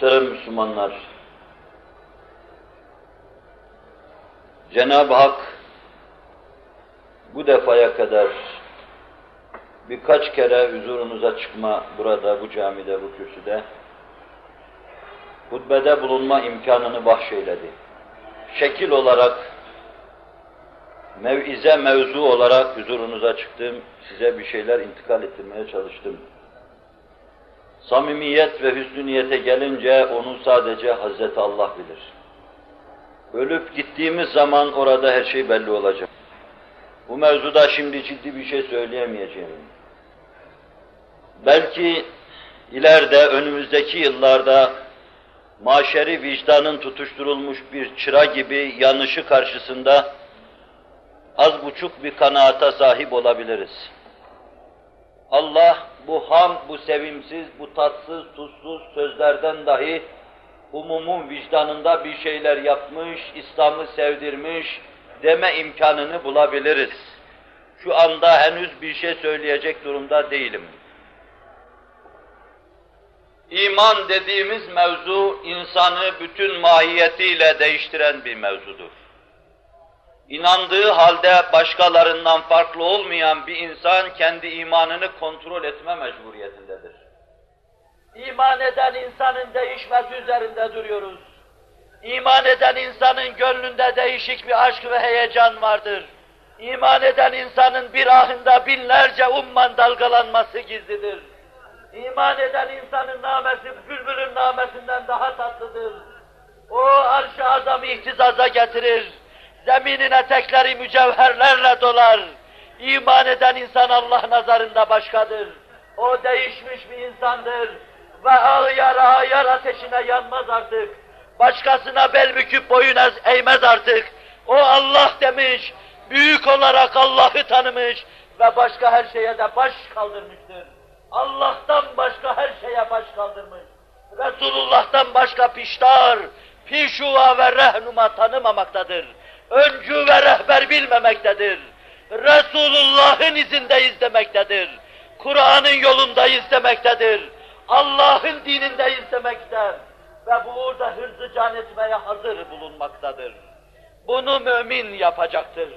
Muhterem Müslümanlar, Cenab-ı Hak bu defaya kadar birkaç kere huzurunuza çıkma burada, bu camide, bu kürsüde, hutbede bulunma imkanını bahşeyledi. Şekil olarak, mevize mevzu olarak huzurunuza çıktım, size bir şeyler intikal ettirmeye çalıştım. Samimiyet ve hüsnü niyete gelince onu sadece Hazreti Allah bilir. Ölüp gittiğimiz zaman orada her şey belli olacak. Bu mevzuda şimdi ciddi bir şey söyleyemeyeceğim. Belki ileride, önümüzdeki yıllarda maşeri vicdanın tutuşturulmuş bir çıra gibi yanışı karşısında az buçuk bir kanaata sahip olabiliriz. Allah bu ham, bu sevimsiz, bu tatsız, tuzsuz sözlerden dahi umumun vicdanında bir şeyler yapmış, İslam'ı sevdirmiş deme imkanını bulabiliriz. Şu anda henüz bir şey söyleyecek durumda değilim. İman dediğimiz mevzu insanı bütün mahiyetiyle değiştiren bir mevzudur. İnandığı halde başkalarından farklı olmayan bir insan kendi imanını kontrol etme mecburiyetindedir. İman eden insanın değişmesi üzerinde duruyoruz. İman eden insanın gönlünde değişik bir aşk ve heyecan vardır. İman eden insanın bir ahında binlerce umman dalgalanması gizlidir. İman eden insanın namesi bülbülün namesinden daha tatlıdır. O arş-ı azamı ihtizaza getirir. Zeminin etekleri mücevherlerle dolar. İman eden insan Allah nazarında başkadır. O değişmiş bir insandır. Ve ağyar ağyar ateşine yanmaz artık. Başkasına bel büküp boyun eğmez artık. O Allah demiş, büyük olarak Allah'ı tanımış ve başka her şeye de baş kaldırmıştır. Allah'tan başka her şeye baş kaldırmış. Resulullah'tan başka piştar, pişuva ve rehnuma tanımamaktadır. Öncü ve rehber bilmemektedir. Resulullah'ın izindeyiz demektedir. Kur'an'ın yolundayız demektedir. Allah'ın dinindeyiz demekte ve bu uğurda hırzı can etmeye hazır bulunmaktadır. Bunu mümin yapacaktır.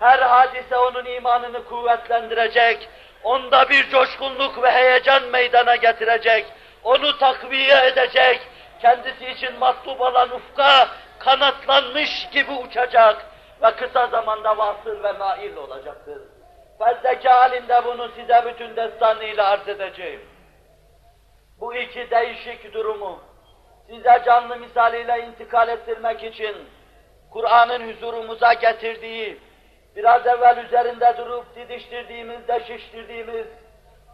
Her hadise onun imanını kuvvetlendirecek, onda bir coşkunluk ve heyecan meydana getirecek, onu takviye edecek, kendisi için matlub olan ufka kanatlanmış gibi uçacak ve kısa zamanda vasıl ve nail olacaktır. Felseke halinde bunu size bütün destanıyla arz edeceğim. Bu iki değişik durumu size canlı misaliyle intikal ettirmek için Kur'an'ın huzurumuza getirdiği, biraz evvel üzerinde durup didiştirdiğimiz, deşiştirdiğimiz,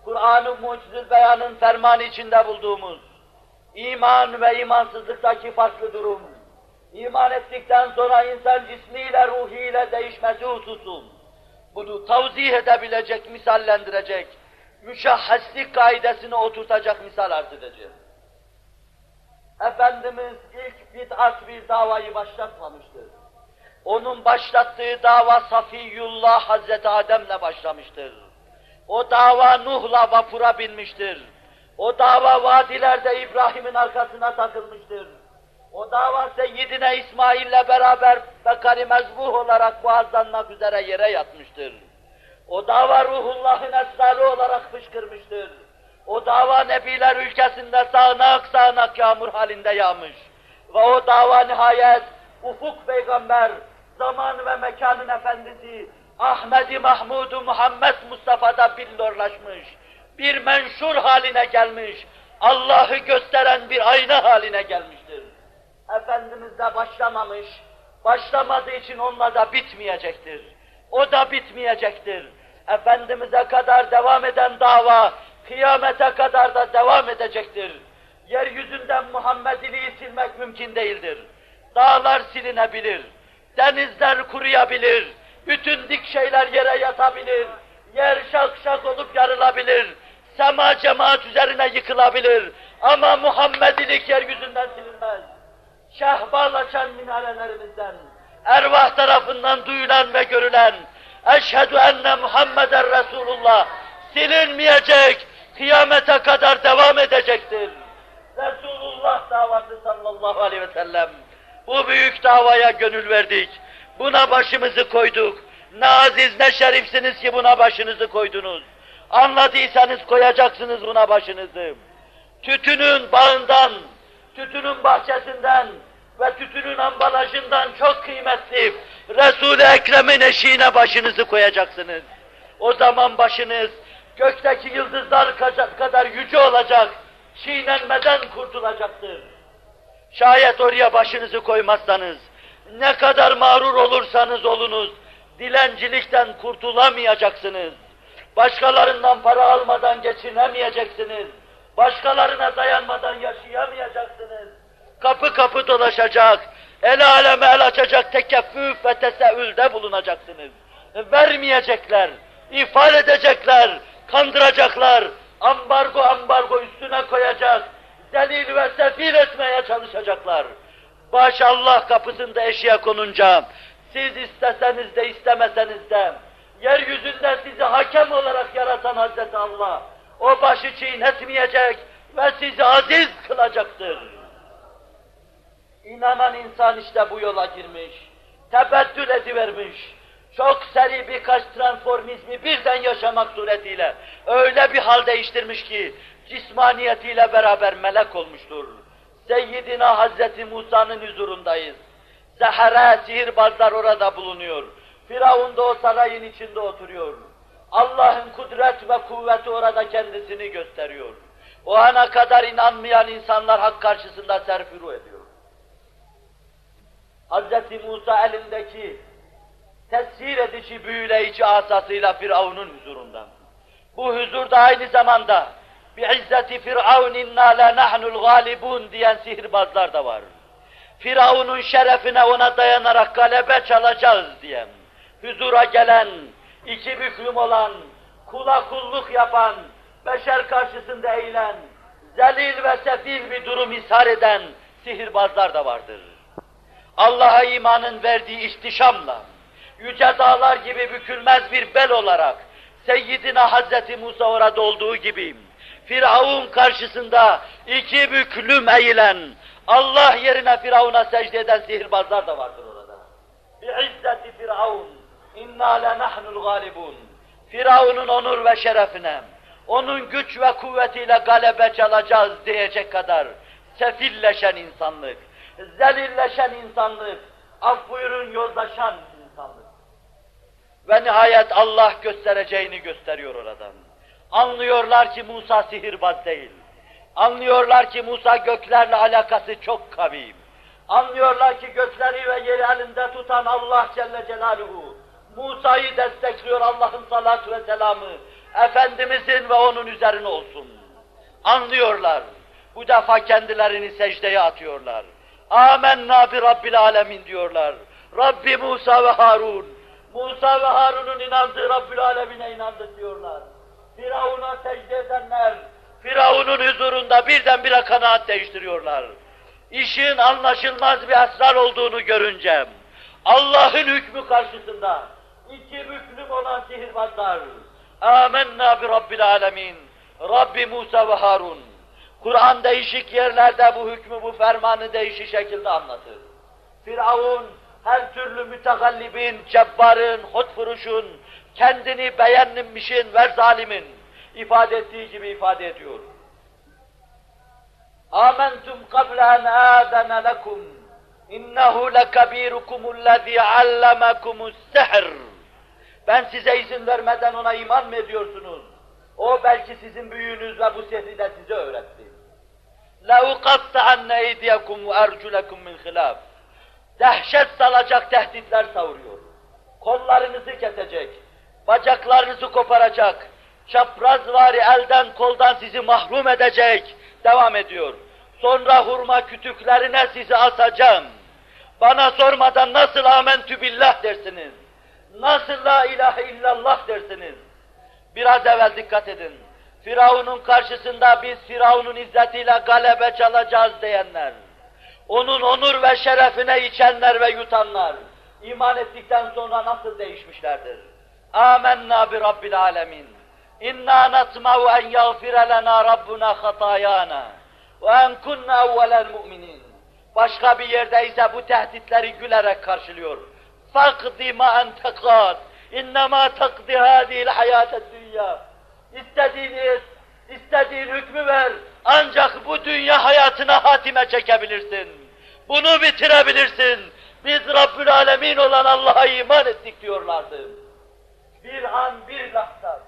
Kur'an-ı Mucizül Beyan'ın fermanı içinde bulduğumuz, iman ve imansızlıktaki farklı durum, iman ettikten sonra insan cismiyle, ruhiyle değişmesi hususu, bunu tavzih edebilecek, misallendirecek, müşahheslik kaidesini oturtacak misal arz edeceğim. Efendimiz ilk bid'at bir davayı başlatmamıştır. Onun başlattığı dava Safiyullah Hazreti Adem'le başlamıştır. O dava Nuh'la vapura binmiştir. O dava vadilerde İbrahim'in arkasına takılmıştır. O dava Seyyidine İsmail'le beraber Bekari mezbuh olarak boğazlanmak üzere yere yatmıştır. O dava ruhullahın esrarı olarak fışkırmıştır. O dava Nebiler ülkesinde sağanak sağanak yağmur halinde yağmış. Ve o dava nihayet ufuk peygamber, zaman ve mekanın efendisi Ahmedi Mahmudu Muhammed Mustafa'da billorlaşmış. Bir menşur haline gelmiş. Allah'ı gösteren bir ayna haline gelmiştir. Efendimiz de başlamamış. Başlamadığı için onunla da bitmeyecektir. O da bitmeyecektir. Efendimiz'e kadar devam eden dava, kıyamete kadar da devam edecektir. Yeryüzünden Muhammediliği silmek mümkün değildir. Dağlar silinebilir, denizler kuruyabilir, bütün dik şeyler yere yatabilir, yer şak şak olup yarılabilir, sema cemaat üzerine yıkılabilir ama Muhammedilik yeryüzünden silinmez. Şehbalaşan minarelerimizden, ervah tarafından duyulan ve görülen, eşhedü enne Muhammeden Resulullah silinmeyecek, kıyamete kadar devam edecektir. Resulullah davası sallallahu aleyhi ve sellem. Bu büyük davaya gönül verdik. Buna başımızı koyduk. Ne aziz ne şerifsiniz ki buna başınızı koydunuz. Anladıysanız koyacaksınız buna başınızı. Tütünün bağından, tütünün bahçesinden ve tütünün ambalajından çok kıymetli Resul-i Ekrem'in eşiğine başınızı koyacaksınız. O zaman başınız gökteki yıldızlar kadar yüce olacak, çiğnenmeden kurtulacaktır. Şayet oraya başınızı koymazsanız, ne kadar mağrur olursanız olunuz, dilencilikten kurtulamayacaksınız. Başkalarından para almadan geçinemeyeceksiniz. Başkalarına dayanmadan yaşayamayacaksınız. Kapı kapı dolaşacak, el aleme el açacak tekeffüf ve teseülde bulunacaksınız. Vermeyecekler, ifade edecekler, kandıracaklar, ambargo ambargo üstüne koyacak, zelil ve sefil etmeye çalışacaklar. Baş Allah kapısında eşiğe konunca, siz isteseniz de istemeseniz de, yeryüzünde sizi hakem olarak yaratan Hazreti Allah, o başı çiğnetmeyecek ve sizi aziz kılacaktır. İnanan insan işte bu yola girmiş, tebettül edivermiş, çok seri birkaç transformizmi birden yaşamak suretiyle öyle bir hal değiştirmiş ki cismaniyetiyle beraber melek olmuştur. Seyyidina Hazreti Musa'nın huzurundayız. Sehara, sihirbazlar orada bulunuyor. Firavun da o sarayın içinde oturuyor. Allah'ın kudret ve kuvveti orada kendisini gösteriyor. O ana kadar inanmayan insanlar hak karşısında serfiru ediyor. Hz. Musa elindeki tesir edici, büyüleyici asasıyla Firavun'un huzurunda. Bu huzurda aynı zamanda bi'izzeti firavun inna la nahnul galibun diyen sihirbazlar da var. Firavun'un şerefine ona dayanarak galebe çalacağız diyen, huzura gelen, iki büklüm olan, kula kulluk yapan, beşer karşısında eğilen, zelil ve sefil bir durum ishar eden sihirbazlar da vardır. Allah'a imanın verdiği ihtişamla, yüce dağlar gibi bükülmez bir bel olarak, Seyyidina Hazreti Musa orada olduğu gibi, Firavun karşısında iki büklüm eğilen, Allah yerine Firavun'a secde eden sihirbazlar da vardır orada. Bi'izzeti Firavun, inna lenahnul galibun. Firavun'un onur ve şerefine, onun güç ve kuvvetiyle galebe çalacağız diyecek kadar sefilleşen insanlık, zelilleşen insanlık, af buyurun yozlaşan insanlık. Ve nihayet Allah göstereceğini gösteriyor oradan. Anlıyorlar ki Musa sihirbaz değil. Anlıyorlar ki Musa göklerle alakası çok kavim. Anlıyorlar ki gökleri ve yeri elinde tutan Allah Celle Celaluhu. Musa'yı destekliyor Allah'ın salatu ve selamı. Efendimizin ve onun üzerine olsun. Anlıyorlar. Bu defa kendilerini secdeye atıyorlar. Amenna bi Rabbil Alemin diyorlar. Rabbi Musa ve Harun. Musa ve Harun'un inandığı Rabbil Alemine inandık diyorlar. Firavun'a secde edenler, Firavun'un huzurunda birdenbire kanaat değiştiriyorlar. İşin anlaşılmaz bir esrar olduğunu görünce, Allah'ın hükmü karşısında iki büklüm olan sihirbazlar, Âmennâ bi Rabbil alemin, Rabbi Musa ve Harun. Kur'an değişik yerlerde bu hükmü, bu fermanı değişik şekilde anlatır. Firavun, her türlü mütegallibin, cebbarın, hotfuruşun, kendini beğenmişin ve zalimin ifade ettiği gibi ifade ediyor. Âmentum قَبْلَ أَنْ آذَنَ لَكُمْ إِنَّهُ لَكَبِيرُكُمُ الَّذ۪ي عَلَّمَكُمُ السَّحْرِ Ben size izin vermeden ona iman mı ediyorsunuz? O belki sizin büyüğünüz ve bu sihri de size öğretti. لَاُقَطَّعَنَّ اَيْدِيَكُمْ وَاَرْجُلَكُمْ مِنْ خِلَافٍ Dehşet salacak tehditler savuruyor. Kollarınızı kesecek, bacaklarınızı koparacak, çaprazvari elden koldan sizi mahrum edecek, devam ediyor. Sonra hurma kütüklerine sizi asacağım. Bana sormadan nasıl amentü billah dersiniz? nasıl la ilahe illallah dersiniz? Biraz evvel dikkat edin. Firavun'un karşısında biz Firavun'un izzetiyle galebe çalacağız diyenler, onun onur ve şerefine içenler ve yutanlar, iman ettikten sonra nasıl değişmişlerdir? Âmennâ bi Rabbil âlemin. İnnâ natma'u en yagfire lenâ Rabbuna hatâyâna ve en kunnâ evvelel mu'minin. Başka bir yerde ise bu tehditleri gülerek karşılıyor. فَقْدِ مَا اَنْتَ قَادٍ اِنَّمَا تَقْدِ هَذِهِ الْحَيَاةَ الدُّنْيَا İstediğiniz, istediğin hükmü ver. Ancak bu dünya hayatına hatime çekebilirsin. Bunu bitirebilirsin. Biz Rabbül Alemin olan Allah'a iman ettik diyorlardı. Bir an bir lahza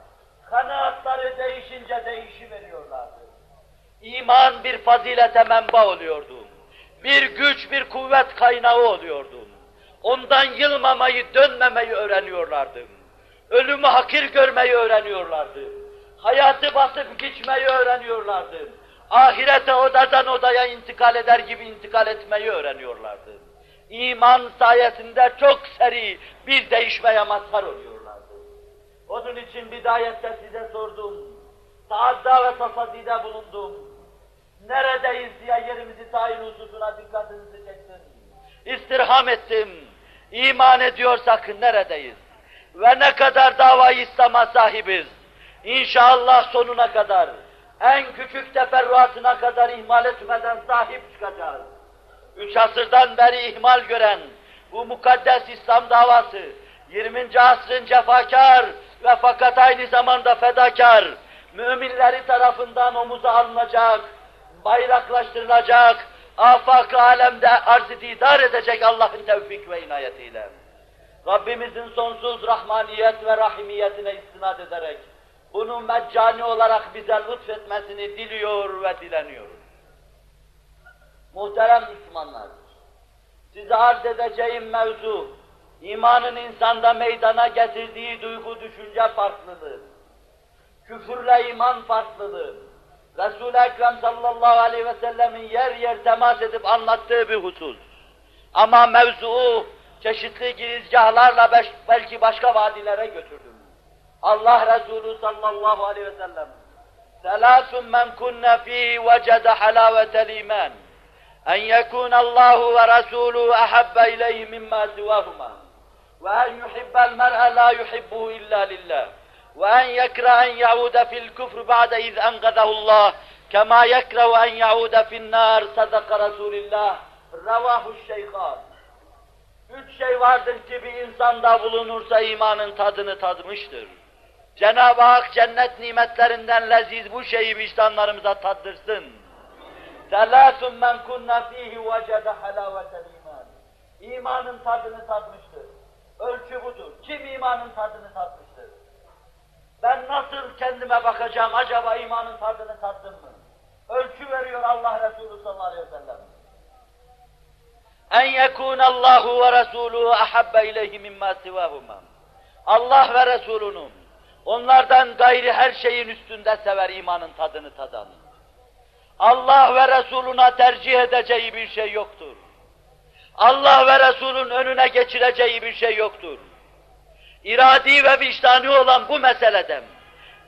kanaatları değişince değişiveriyorlardı. İman bir fazilete menba oluyordu. Bir güç, bir kuvvet kaynağı oluyordu. Ondan yılmamayı, dönmemeyi öğreniyorlardı. Ölümü hakir görmeyi öğreniyorlardı. Hayatı basıp geçmeyi öğreniyorlardı. Ahirete odadan odaya intikal eder gibi intikal etmeyi öğreniyorlardı. İman sayesinde çok seri bir değişmeye mazhar oluyorlardı. Onun için bidayette size sordum. Taadda ve tasadide bulundum. Neredeyiz diye yerimizi tayin hususuna dikkatinizi çektim. İstirham ettim. İman ediyorsak neredeyiz? Ve ne kadar davayı İslam'a sahibiz? İnşallah sonuna kadar, en küçük teferruatına kadar ihmal etmeden sahip çıkacağız. Üç asırdan beri ihmal gören bu mukaddes İslam davası, 20. asrın cefakar ve fakat aynı zamanda fedakar, müminleri tarafından omuza alınacak, bayraklaştırılacak, afak alemde arz-ı didar edecek Allah'ın tevfik ve inayetiyle. Rabbimizin sonsuz rahmaniyet ve rahimiyetine istinad ederek, bunu meccani olarak bize lütfetmesini diliyor ve dileniyoruz. Muhterem Müslümanlar, size arz edeceğim mevzu, imanın insanda meydana getirdiği duygu düşünce farklılığı, küfürle iman farklılığı, Resul-i Ekrem sallallahu aleyhi ve sellemin yer yer temas edip anlattığı bir husus. Ama mevzuu çeşitli girizgahlarla beş, belki başka vadilere götürdüm. Allah Resulü sallallahu aleyhi ve sellem Selasun men kunne fihi vecede halavetel iman en yekunallahu ve rasuluhu ahabbe ileyhi mimma sivahuma ve en yuhibbel mer'e la yuhibbuhu illa lillah وأن يكره أن يعود في الكفر بعد إذ أنقذه الله كما يكره أن يعود في النار صدق رسول الله رواه الشيخان Üç şey vardır ki bir insanda bulunursa imanın tadını tadmıştır. Cenab-ı Hak cennet nimetlerinden leziz bu şeyi vicdanlarımıza tattırsın. Selâsun men kunna fîhî vecede halâvetel iman. İmanın tadını tatmıştır. Ölçü budur. Kim imanın tadını tatmıştır? Ben nasıl kendime bakacağım, acaba imanın tadını tattım mı? Ölçü veriyor Allah Resulü sallallahu aleyhi ve sellem. En yekûne Allahu ve Resuluhu ahabbe ileyhi mimma sivâhuma. Allah ve Resulünün onlardan gayri her şeyin üstünde sever imanın tadını tadan. Allah ve Resuluna tercih edeceği bir şey yoktur. Allah ve Resulün önüne geçireceği bir şey yoktur. İradi ve vicdani olan bu meseleden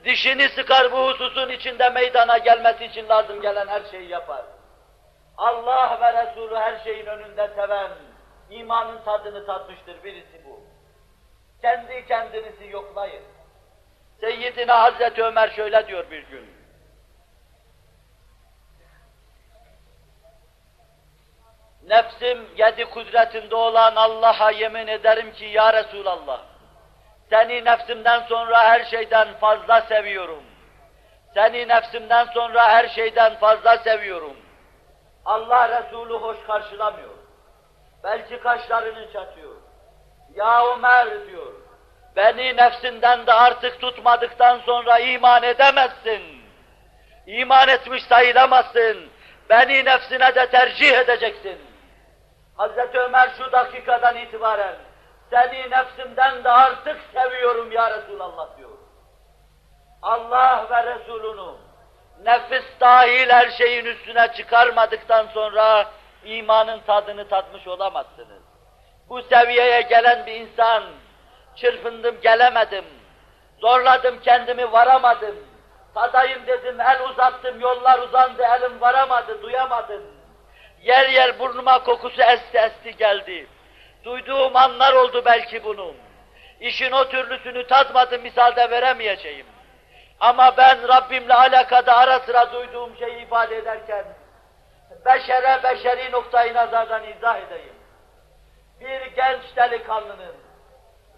dişini sıkar bu hususun içinde meydana gelmesi için lazım gelen her şeyi yapar. Allah ve Resulü her şeyin önünde seven, imanın tadını tatmıştır birisi bu. Kendi kendinizi yoklayın. Seyyidina Hazreti Ömer şöyle diyor bir gün. Nefsim yedi kudretinde olan Allah'a yemin ederim ki ya Resulallah, seni nefsimden sonra her şeyden fazla seviyorum. Seni nefsimden sonra her şeyden fazla seviyorum. Allah Resulü hoş karşılamıyor. Belki kaşlarını çatıyor. Ya Ömer diyor, beni nefsinden de artık tutmadıktan sonra iman edemezsin. İman etmiş sayılamazsın. Beni nefsine de tercih edeceksin. Hazreti Ömer şu dakikadan itibaren seni nefsimden de artık seviyorum ya Resulallah diyor. Allah ve Resulünü nefis dahil her şeyin üstüne çıkarmadıktan sonra imanın tadını tatmış olamazsınız. Bu seviyeye gelen bir insan, çırpındım gelemedim, zorladım kendimi varamadım, tadayım dedim, el uzattım, yollar uzandı, elim varamadı, duyamadım. Yer yer burnuma kokusu esti esti geldi. Duyduğum anlar oldu belki bunun. İşin o türlüsünü tatmadım, misalde veremeyeceğim. Ama ben Rabbimle alakada ara sıra duyduğum şeyi ifade ederken, beşere beşeri noktayı nazardan izah edeyim. Bir genç delikanlının,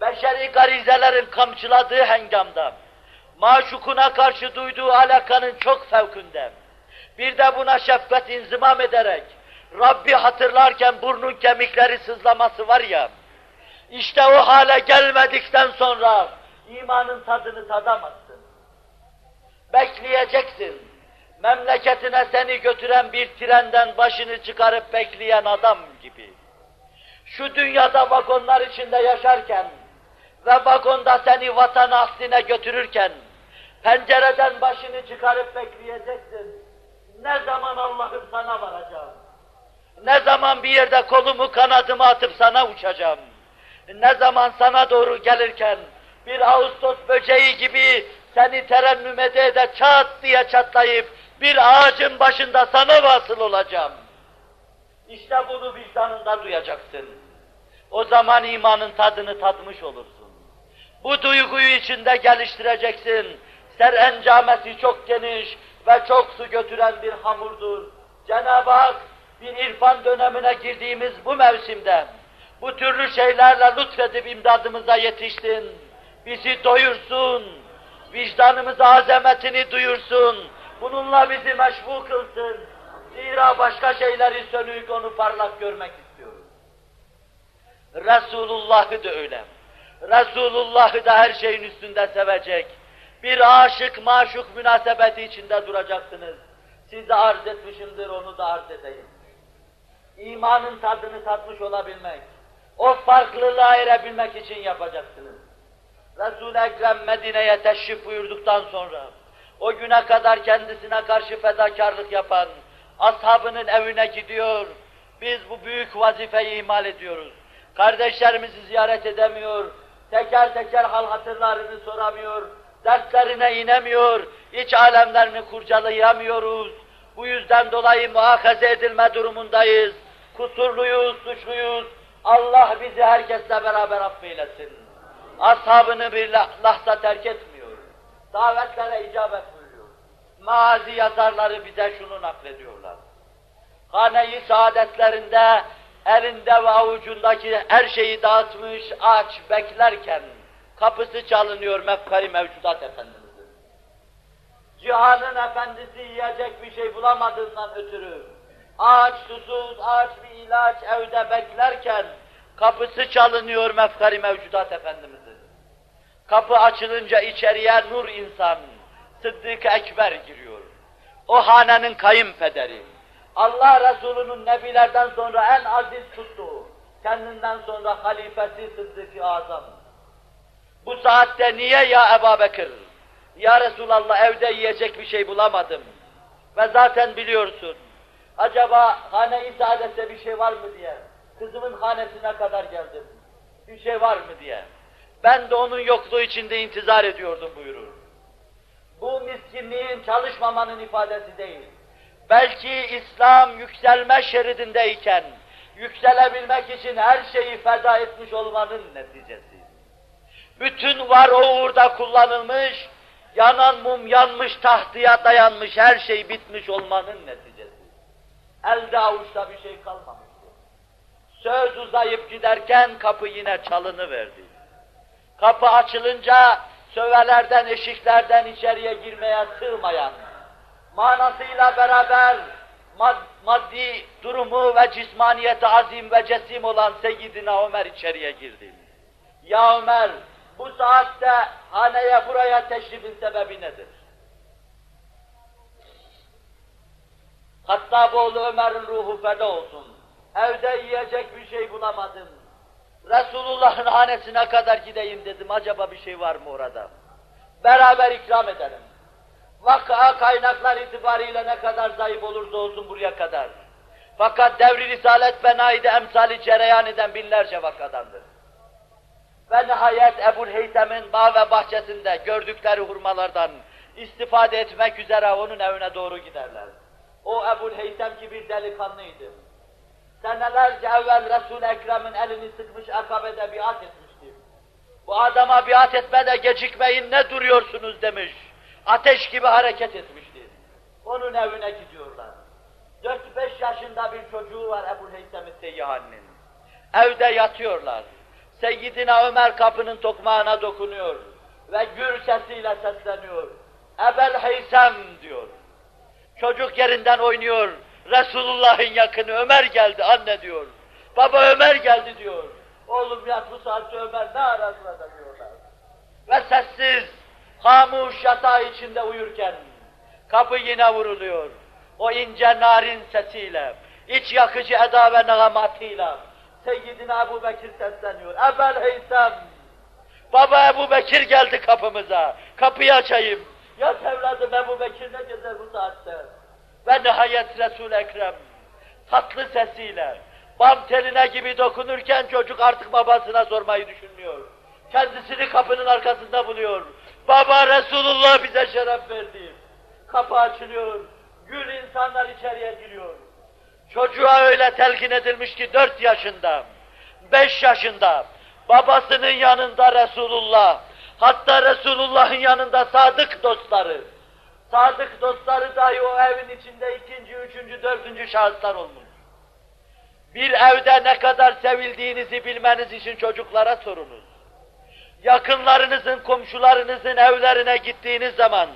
beşeri garizelerin kamçıladığı hengamda, maşukuna karşı duyduğu alakanın çok fevkinde, bir de buna şefkat inzimam ederek, Rabbi hatırlarken burnun kemikleri sızlaması var ya, işte o hale gelmedikten sonra imanın tadını tadamazsın. Bekleyeceksin. Memleketine seni götüren bir trenden başını çıkarıp bekleyen adam gibi. Şu dünyada vagonlar içinde yaşarken ve vagonda seni vatan asline götürürken pencereden başını çıkarıp bekleyeceksin. Ne zaman Allah'ım sana varacağım? Ne zaman bir yerde kolumu kanadımı atıp sana uçacağım? Ne zaman sana doğru gelirken bir Ağustos böceği gibi seni terennüm ede ede çat diye çatlayıp bir ağacın başında sana vasıl olacağım. İşte bunu vicdanında duyacaksın. O zaman imanın tadını tatmış olursun. Bu duyguyu içinde geliştireceksin. Serencamesi çok geniş ve çok su götüren bir hamurdur. Cenab-ı Hak bir irfan dönemine girdiğimiz bu mevsimde bu türlü şeylerle lütfedip imdadımıza yetiştin. Bizi doyursun, vicdanımıza azametini duyursun, bununla bizi meşbu kılsın. Zira başka şeyleri sönük onu parlak görmek istiyoruz. Resulullah'ı da öyle. Resulullah'ı da her şeyin üstünde sevecek. Bir aşık maşuk münasebeti içinde duracaksınız. Size arz etmişimdir, onu da arz edeyim. İmanın tadını tatmış olabilmek, o farklılığa erebilmek için yapacaksınız. Resul-i Ekrem Medine'ye teşrif buyurduktan sonra, o güne kadar kendisine karşı fedakarlık yapan, ashabının evine gidiyor, biz bu büyük vazifeyi ihmal ediyoruz. Kardeşlerimizi ziyaret edemiyor, teker teker hal hatırlarını soramıyor, dertlerine inemiyor, iç alemlerini kurcalayamıyoruz. Bu yüzden dolayı muhakaze edilme durumundayız. Kusurluyuz, suçluyuz. Allah bizi herkesle beraber affeylesin. Ashabını bir lahza terk etmiyor. Davetlere icabet buyuruyor. Mazi yazarları bize şunu naklediyorlar. Hane-i saadetlerinde elinde ve avucundaki her şeyi dağıtmış, aç, beklerken kapısı çalınıyor mefkari mevcudat Efendimiz'in. Cihanın efendisi yiyecek bir şey bulamadığından ötürü, aç, susuz, aç bir ilaç evde beklerken kapısı çalınıyor mefkari mevcudat Efendimiz'in. Kapı açılınca içeriye nur insan, Sıddık Ekber giriyor. O hanenin kayınpederi. Allah Resulü'nün nebilerden sonra en aziz tuttuğu, kendinden sonra halifesi Sıddık-ı Azam. Bu saatte niye ya Ebu Bekir? Ya Resulallah evde yiyecek bir şey bulamadım. Ve zaten biliyorsun. Acaba hane-i saadette bir şey var mı diye. Kızımın hanesine kadar geldim. Bir şey var mı diye. Ben de onun yokluğu içinde intizar ediyordum buyurur. Bu miskinliğin çalışmamanın ifadesi değil. Belki İslam yükselme şeridindeyken, yükselebilmek için her şeyi feda etmiş olmanın neticesi. Bütün var o uğurda kullanılmış, yanan mum yanmış tahtıya dayanmış, her şey bitmiş olmanın neticesi. Elde avuçta bir şey kalmamıştı. Söz uzayıp giderken kapı yine çalını verdi. Kapı açılınca sövelerden, eşiklerden içeriye girmeye sığmayan, manasıyla beraber mad maddi durumu ve cismaniyeti azim ve cesim olan Seyyidina Ömer içeriye girdi. Ya Ömer, bu saatte haneye buraya teşrifin sebebi nedir? Hattaboğlu Ömer'in ruhu feda olsun. Evde yiyecek bir şey bulamadım. Resulullah'ın hanesine kadar gideyim dedim. Acaba bir şey var mı orada? Beraber ikram edelim. Vaka kaynaklar itibariyle ne kadar zayıf olursa olsun buraya kadar. Fakat devri Risalet Benayi'de emsali cereyan eden binlerce vakadandır. Ve nihayet Ebu Heytem'in bağ ve bahçesinde gördükleri hurmalardan istifade etmek üzere onun evine doğru giderler. O Ebu Heytem ki bir delikanlıydı. Senelerce evvel Resul-i Ekrem'in elini sıkmış akabede biat etmişti. Bu adama biat etmede gecikmeyin ne duruyorsunuz demiş. Ateş gibi hareket etmişti. Onun evine gidiyorlar. 4-5 yaşında bir çocuğu var Ebu Heysem-i Seyyahani'nin. Evde yatıyorlar. Seyyidina Ömer kapının tokmağına dokunuyor ve gür sesiyle sesleniyor. Ebel Heysem diyor. Çocuk yerinden oynuyor. Resulullah'ın yakını Ömer geldi anne diyor. Baba Ömer geldi diyor. Oğlum yat bu saatte Ömer ne arar burada diyorlar. Ve sessiz, hamuş yatağı içinde uyurken kapı yine vuruluyor. O ince narin sesiyle, iç yakıcı eda ve nagamatıyla Seyyidina Ebu Bekir sesleniyor. Ebel Heysem, Baba Ebu Bekir geldi kapımıza. Kapıyı açayım. Ya evladım Ebu Bekir ne gezer bu saatte? Ve nihayet Resul-i Ekrem tatlı sesiyle bam teline gibi dokunurken çocuk artık babasına sormayı düşünmüyor. Kendisini kapının arkasında buluyor. Baba Resulullah bize şeref verdi. Kapı açılıyor. Gül insanlar içeriye giriyor. Çocuğa öyle telkin edilmiş ki dört yaşında, beş yaşında, babasının yanında Resulullah, hatta Resulullah'ın yanında sadık dostları, sadık dostları dahi o evin içinde ikinci, üçüncü, dördüncü şahıslar olmuş. Bir evde ne kadar sevildiğinizi bilmeniz için çocuklara sorunuz. Yakınlarınızın, komşularınızın evlerine gittiğiniz zaman,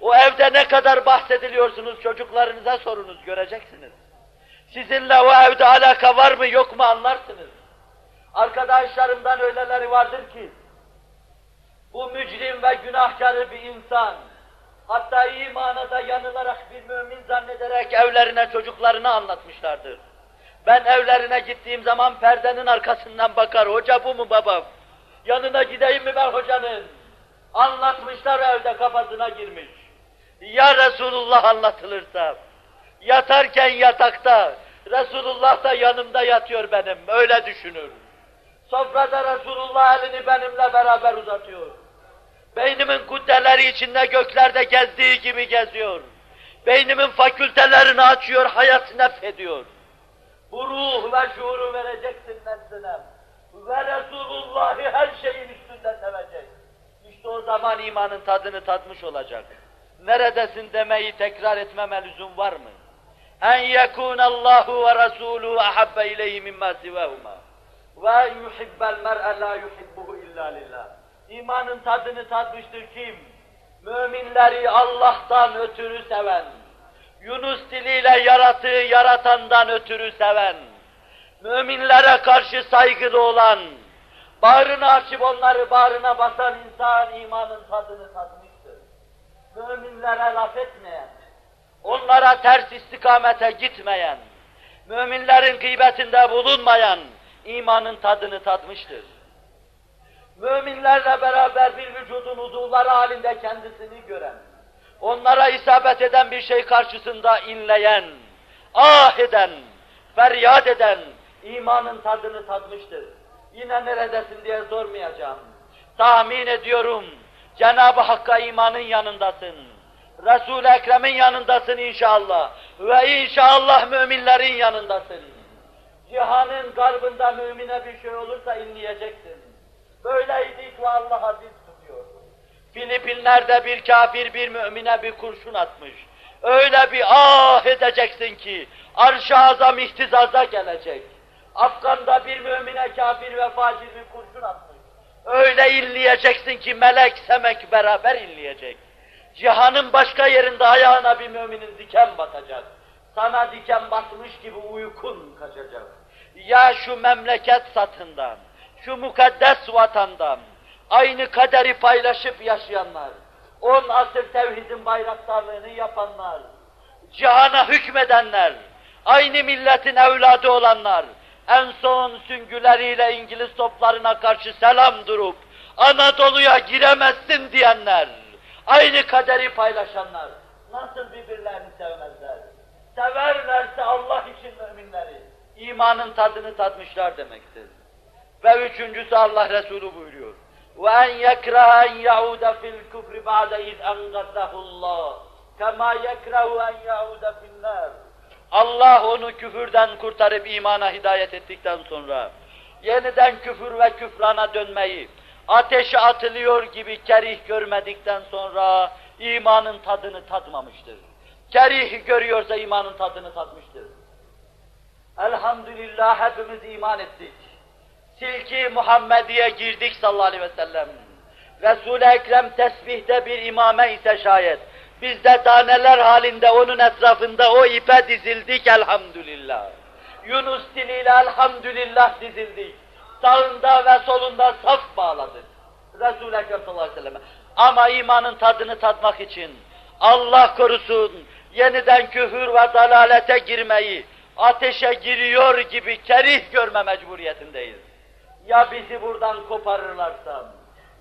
o evde ne kadar bahsediliyorsunuz çocuklarınıza sorunuz, göreceksiniz. Sizinle o evde alaka var mı yok mu anlarsınız. Arkadaşlarımdan öyleleri vardır ki, bu mücrim ve günahkarı bir insan, hatta imana da yanılarak bir mümin zannederek evlerine çocuklarını anlatmışlardır. Ben evlerine gittiğim zaman perdenin arkasından bakar, hoca bu mu babam? Yanına gideyim mi ben hocanın? Anlatmışlar evde kafasına girmiş. Ya Resulullah anlatılırsa, yatarken yatakta, Resulullah da yanımda yatıyor benim, öyle düşünür. Sofrada Resulullah elini benimle beraber uzatıyor. Beynimin kuddeleri içinde göklerde gezdiği gibi geziyor. Beynimin fakültelerini açıyor, hayat nefediyor. Bu ruh ve şuuru vereceksin nefsine. Ve Resulullah'ı her şeyin üstünde sevecek. İşte o zaman imanın tadını tatmış olacak. Neredesin demeyi tekrar etmeme lüzum var mı? En yekun Allahu ve Resuluhu ahabbe ileyhi mimma sivahuma. Ve yuhibbel mer'e la yuhibbuhu illa lillah. İmanın tadını tatmıştır kim? Müminleri Allah'tan ötürü seven, Yunus diliyle yaratığı yaratandan ötürü seven, müminlere karşı saygılı olan, bağrını açıp onları bağrına basan insan imanın tadını tatmıştır. Müminlere laf etmeyen, onlara ters istikamete gitmeyen, müminlerin gıybetinde bulunmayan imanın tadını tatmıştır. Müminlerle beraber bir vücudun uzuvları halinde kendisini gören, onlara isabet eden bir şey karşısında inleyen, ah eden, feryat eden imanın tadını tatmıştır. Yine neredesin diye sormayacağım. Tahmin ediyorum Cenab-ı Hakk'a imanın yanındasın. Resul-i Ekrem'in yanındasın inşallah. Ve inşallah müminlerin yanındasın. Cihanın garbında mümine bir şey olursa inleyeceksin. Böyleydik ve Allah aziz tutuyor. Filipinler'de bir kafir bir mümine bir kurşun atmış. Öyle bir ah edeceksin ki arş-ı azam ihtizaza gelecek. Afgan'da bir mümine kafir ve facir bir kurşun atmış. Öyle inleyeceksin ki melek semek beraber inleyecek. Cihanın başka yerinde ayağına bir müminin diken batacak. Sana diken batmış gibi uykun kaçacak. Ya şu memleket satından, şu mukaddes vatandan, aynı kaderi paylaşıp yaşayanlar, on asır tevhidin bayraktarlığını yapanlar, cihana hükmedenler, aynı milletin evladı olanlar, en son süngüleriyle İngiliz toplarına karşı selam durup, Anadolu'ya giremezsin diyenler, aynı kaderi paylaşanlar, nasıl birbirlerini sevmezler? Severlerse Allah için müminleri, imanın tadını tatmışlar demektir. Ve üçüncüsü Allah Resulü buyuruyor. وَاَنْ يَكْرَهَ اَنْ يَعُودَ فِي الْكُفْرِ بَعْدَ اِذْ اَنْغَذَهُ اللّٰهِ كَمَا يَكْرَهُ اَنْ يَعُودَ فِي النَّارِ Allah onu küfürden kurtarıp imana hidayet ettikten sonra yeniden küfür ve küfrana dönmeyi ateşe atılıyor gibi kerih görmedikten sonra imanın tadını tatmamıştır. Kerih görüyorsa imanın tadını tatmıştır. Elhamdülillah hepimiz iman ettik. Silki Muhammediye girdik sallallahu aleyhi ve sellem. Resul-i Ekrem tesbihte bir imame ise şayet. Biz de taneler halinde onun etrafında o ipe dizildik elhamdülillah. Yunus diliyle elhamdülillah dizildik. Sağında ve solunda saf bağladık. Resul-i Ekrem sallallahu aleyhi ve sellem. Ama imanın tadını tatmak için Allah korusun yeniden küfür ve dalalete girmeyi, ateşe giriyor gibi kerih görme mecburiyetindeyiz. Ya bizi buradan koparırlarsa,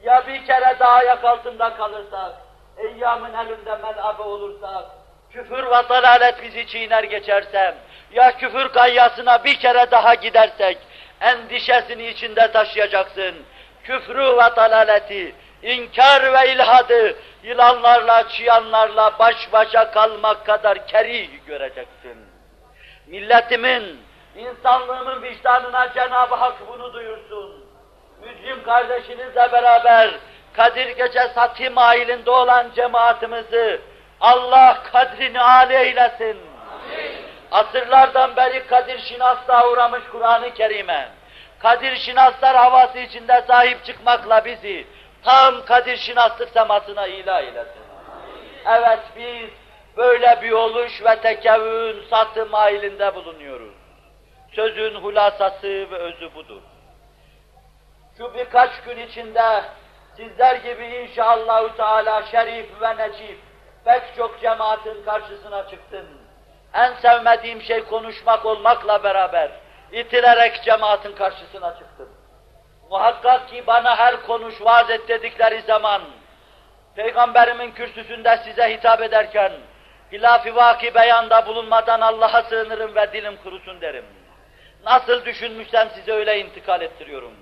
ya bir kere daha ayak altında kalırsak, eyyamın elinde melabe olursak, küfür ve dalalet bizi çiğner geçersem, ya küfür gayyasına bir kere daha gidersek, endişesini içinde taşıyacaksın. Küfrü ve dalaleti, inkar ve ilhadı, yılanlarla, çıyanlarla baş başa kalmak kadar kerih göreceksin. Milletimin, insanlığımın vicdanına Cenab-ı Hak bunu duyursun. Mücrim kardeşinizle beraber Kadir Gece Satim ailinde olan cemaatimizi Allah kadrini âli eylesin. Asırlardan beri Kadir Şinas'ta uğramış Kur'an-ı Kerim'e, Kadir Şinaslar havası içinde sahip çıkmakla bizi tam Kadir Şinaslık semasına ilah eylesin. Evet biz böyle bir oluş ve tekevün satım ailinde bulunuyoruz. Sözün hulasası ve özü budur. Şu birkaç gün içinde sizler gibi inşallahü teala şerif ve necip pek çok cemaatin karşısına çıktım. En sevmediğim şey konuşmak olmakla beraber itilerek cemaatin karşısına çıktım. Muhakkak ki bana her konuş vaaz et dedikleri zaman Peygamberimin kürsüsünde size hitap ederken hilaf-ı vaki beyanda bulunmadan Allah'a sığınırım ve dilim kurusun derim. Nasıl düşünmüşsem size öyle intikal ettiriyorum.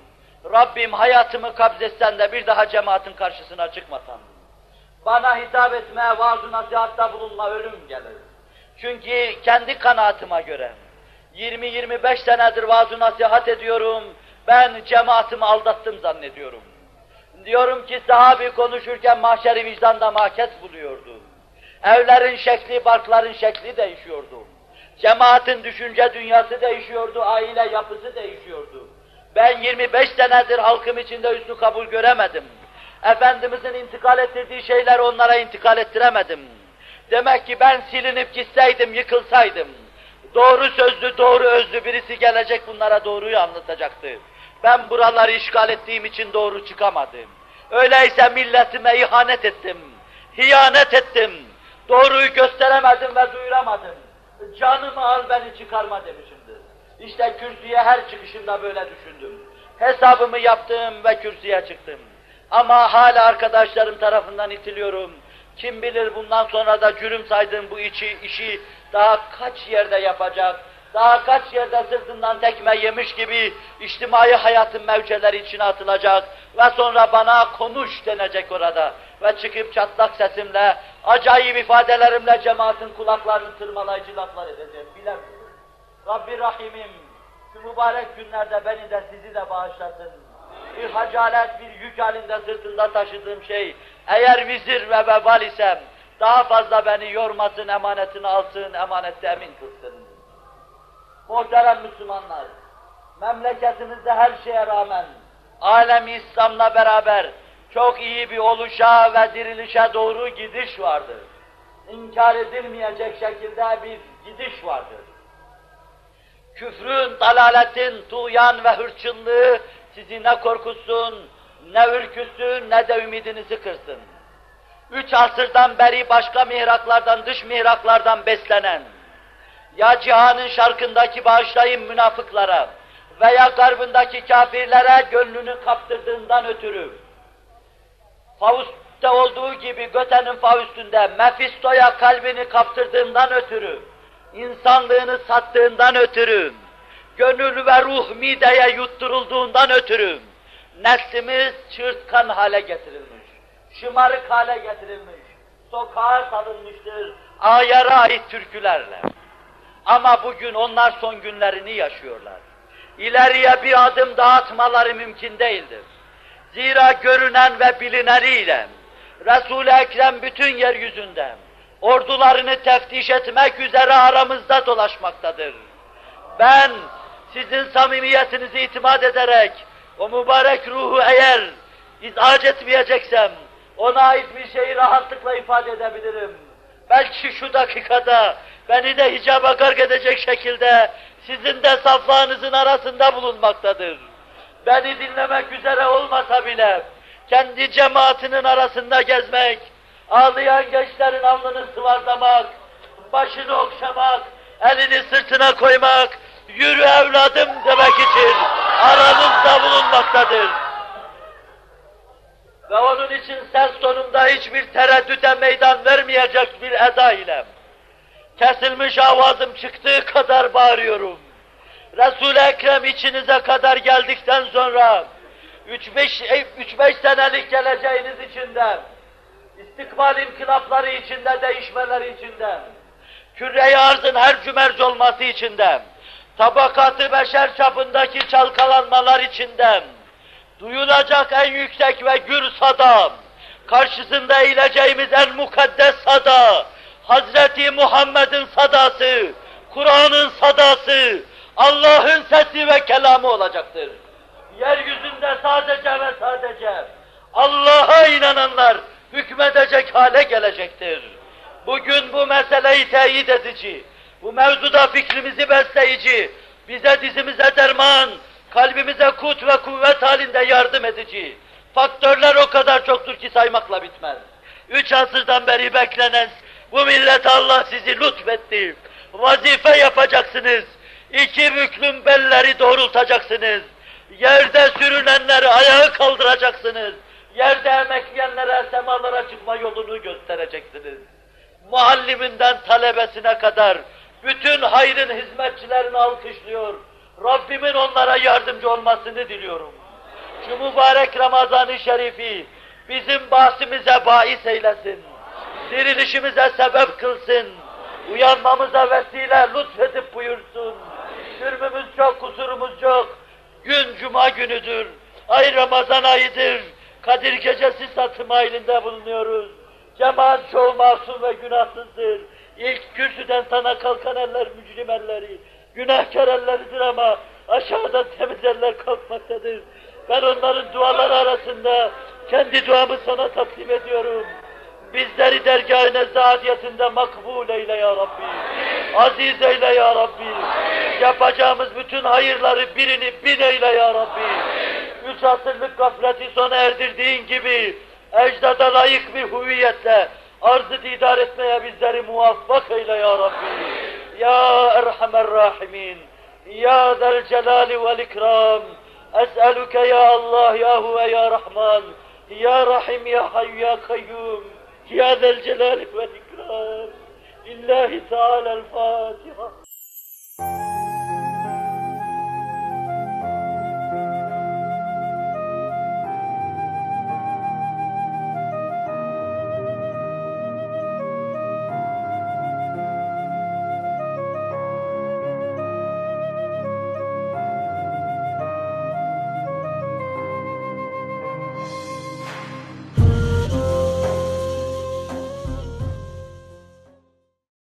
Rabbim hayatımı kabzetsen de bir daha cemaatin karşısına çıkmasam. Bana hitap etmeye, vaaz-ı nasihatta bulunma ölüm gelir. Çünkü kendi kanaatıma göre 20-25 senedir vaaz-ı nasihat ediyorum, ben cemaatimi aldattım zannediyorum. Diyorum ki sahabi konuşurken mahşeri vicdanda mahkes buluyordu. Evlerin şekli, barkların şekli değişiyordu. Cemaatin düşünce dünyası değişiyordu, aile yapısı değişiyordu. Ben 25 senedir halkım içinde üstü kabul göremedim. Efendimizin intikal ettirdiği şeyler onlara intikal ettiremedim. Demek ki ben silinip gitseydim, yıkılsaydım, doğru sözlü, doğru özlü birisi gelecek bunlara doğruyu anlatacaktı. Ben buraları işgal ettiğim için doğru çıkamadım. Öyleyse milletime ihanet ettim, hiyanet ettim, doğruyu gösteremedim ve duyuramadım. Canımı al beni çıkarma demişimdir. İşte kürsüye her çıkışımda böyle düşündüm. Hesabımı yaptım ve kürsüye çıktım. Ama hala arkadaşlarım tarafından itiliyorum. Kim bilir bundan sonra da cürüm saydığım bu işi, işi daha kaç yerde yapacak, daha kaç yerde sırtından tekme yemiş gibi içtimai hayatın mevceleri içine atılacak ve sonra bana konuş denecek orada ve çıkıp çatlak sesimle, acayip ifadelerimle cemaatin kulaklarını tırmalayıcı laflar edeceğim. Bilemiyorum. Rabbi Rahim'im şu mübarek günlerde beni de sizi de bağışlasın. Bir hacalet, bir yük halinde sırtında taşıdığım şey, eğer vizir ve vebal isem, daha fazla beni yormasın, emanetini alsın, emanette emin kılsın. Muhterem Müslümanlar, memleketimizde her şeye rağmen, alem İslam'la beraber çok iyi bir oluşa ve dirilişe doğru gidiş vardır. İnkar edilmeyecek şekilde bir gidiş vardır. Küfrün, dalaletin, tuğyan ve hırçınlığı sizi ne korkutsun, ne ürküsün, ne de ümidinizi kırsın. Üç asırdan beri başka mihraklardan, dış mihraklardan beslenen, ya cihanın şarkındaki bağışlayın münafıklara veya garbındaki kafirlere gönlünü kaptırdığından ötürü, Faust'ta olduğu gibi Göte'nin Faust'ünde Mephisto'ya kalbini kaptırdığından ötürü, insanlığını sattığından ötürü, gönül ve ruh mideye yutturulduğundan ötürü, neslimiz çırtkan hale getirilmiş, şımarık hale getirilmiş, sokağa salınmıştır, ayara ait türkülerle. Ama bugün onlar son günlerini yaşıyorlar. İleriye bir adım daha atmaları mümkün değildir. Zira görünen ve bilineniyle Resul-i Ekrem bütün yeryüzünde ordularını teftiş etmek üzere aramızda dolaşmaktadır. Ben sizin samimiyetinizi itimat ederek o mübarek ruhu eğer izac etmeyeceksem ona ait bir şeyi rahatlıkla ifade edebilirim. Belki şu dakikada beni de hicaba gark edecek şekilde sizin de saflarınızın arasında bulunmaktadır. Beni dinlemek üzere olmasa bile kendi cemaatinin arasında gezmek, ağlayan gençlerin alnını sıvazlamak, başını okşamak, elini sırtına koymak, yürü evladım demek için aranızda bulunmaktadır. Ve onun için ses tonunda hiçbir tereddüte meydan vermeyecek bir eda ile kesilmiş avazım çıktığı kadar bağırıyorum. Resul-i Ekrem içinize kadar geldikten sonra 3-5 senelik geleceğiniz içinde istikbal inkılapları içinde, değişmeleri içinde, küre arzın her cümerc olması içinde, tabakatı beşer çapındaki çalkalanmalar içinde, duyulacak en yüksek ve gür sada, karşısında eğileceğimiz en mukaddes sada, Hazreti Muhammed'in sadası, Kur'an'ın sadası, Allah'ın sesi ve kelamı olacaktır. Yeryüzünde sadece ve sadece Allah'a inananlar hükmedecek hale gelecektir. Bugün bu meseleyi teyit edici, bu mevzuda fikrimizi besleyici, bize dizimize derman, kalbimize kut ve kuvvet halinde yardım edici. Faktörler o kadar çoktur ki saymakla bitmez. Üç asırdan beri beklenen bu millet Allah sizi lütfetti. Vazife yapacaksınız. İki büklüm belleri doğrultacaksınız. Yerde sürünenleri ayağa kaldıracaksınız. Yerde emekleyenlere semalara çıkma yolunu göstereceksiniz. Mualliminden talebesine kadar bütün hayrın hizmetçilerini alkışlıyor. Rabbimin onlara yardımcı olmasını diliyorum. Şu mübarek Ramazan-ı Şerifi bizim bahsimize bahis eylesin. Dirilişimize sebep kılsın. Uyanmamıza vesile lütfedip buyursun. Sürmümüz çok, kusurumuz çok. Gün cuma günüdür. Ay Ramazan ayıdır. Kadir gecesi satım ailinde bulunuyoruz. Cemaat çoğu masum ve günahsızdır. İlk kürsüden sana kalkan eller mücrim elleri. Günahkar elleridir ama aşağıdan temiz eller kalkmaktadır. Ben onların duaları arasında kendi duamı sana takdim ediyorum. Bizleri dergâh-ı nezzâdiyetinde makbul eyle ya Rabbi. Aziz eyle ya Rabbi. Yapacağımız bütün hayırları birini bin eyle ya Rabbi. Üç asırlık gafleti sona erdirdiğin gibi ecdada layık bir huviyetle arzı didar etmeye bizleri muvaffak eyle ya Rabbi. يا أرحم الراحمين يا ذا الجلال والإكرام أسألك يا الله يا هو يا رحمن يا رحيم يا حي يا قيوم يا ذا الجلال والإكرام. لله تعالى الفاتحة.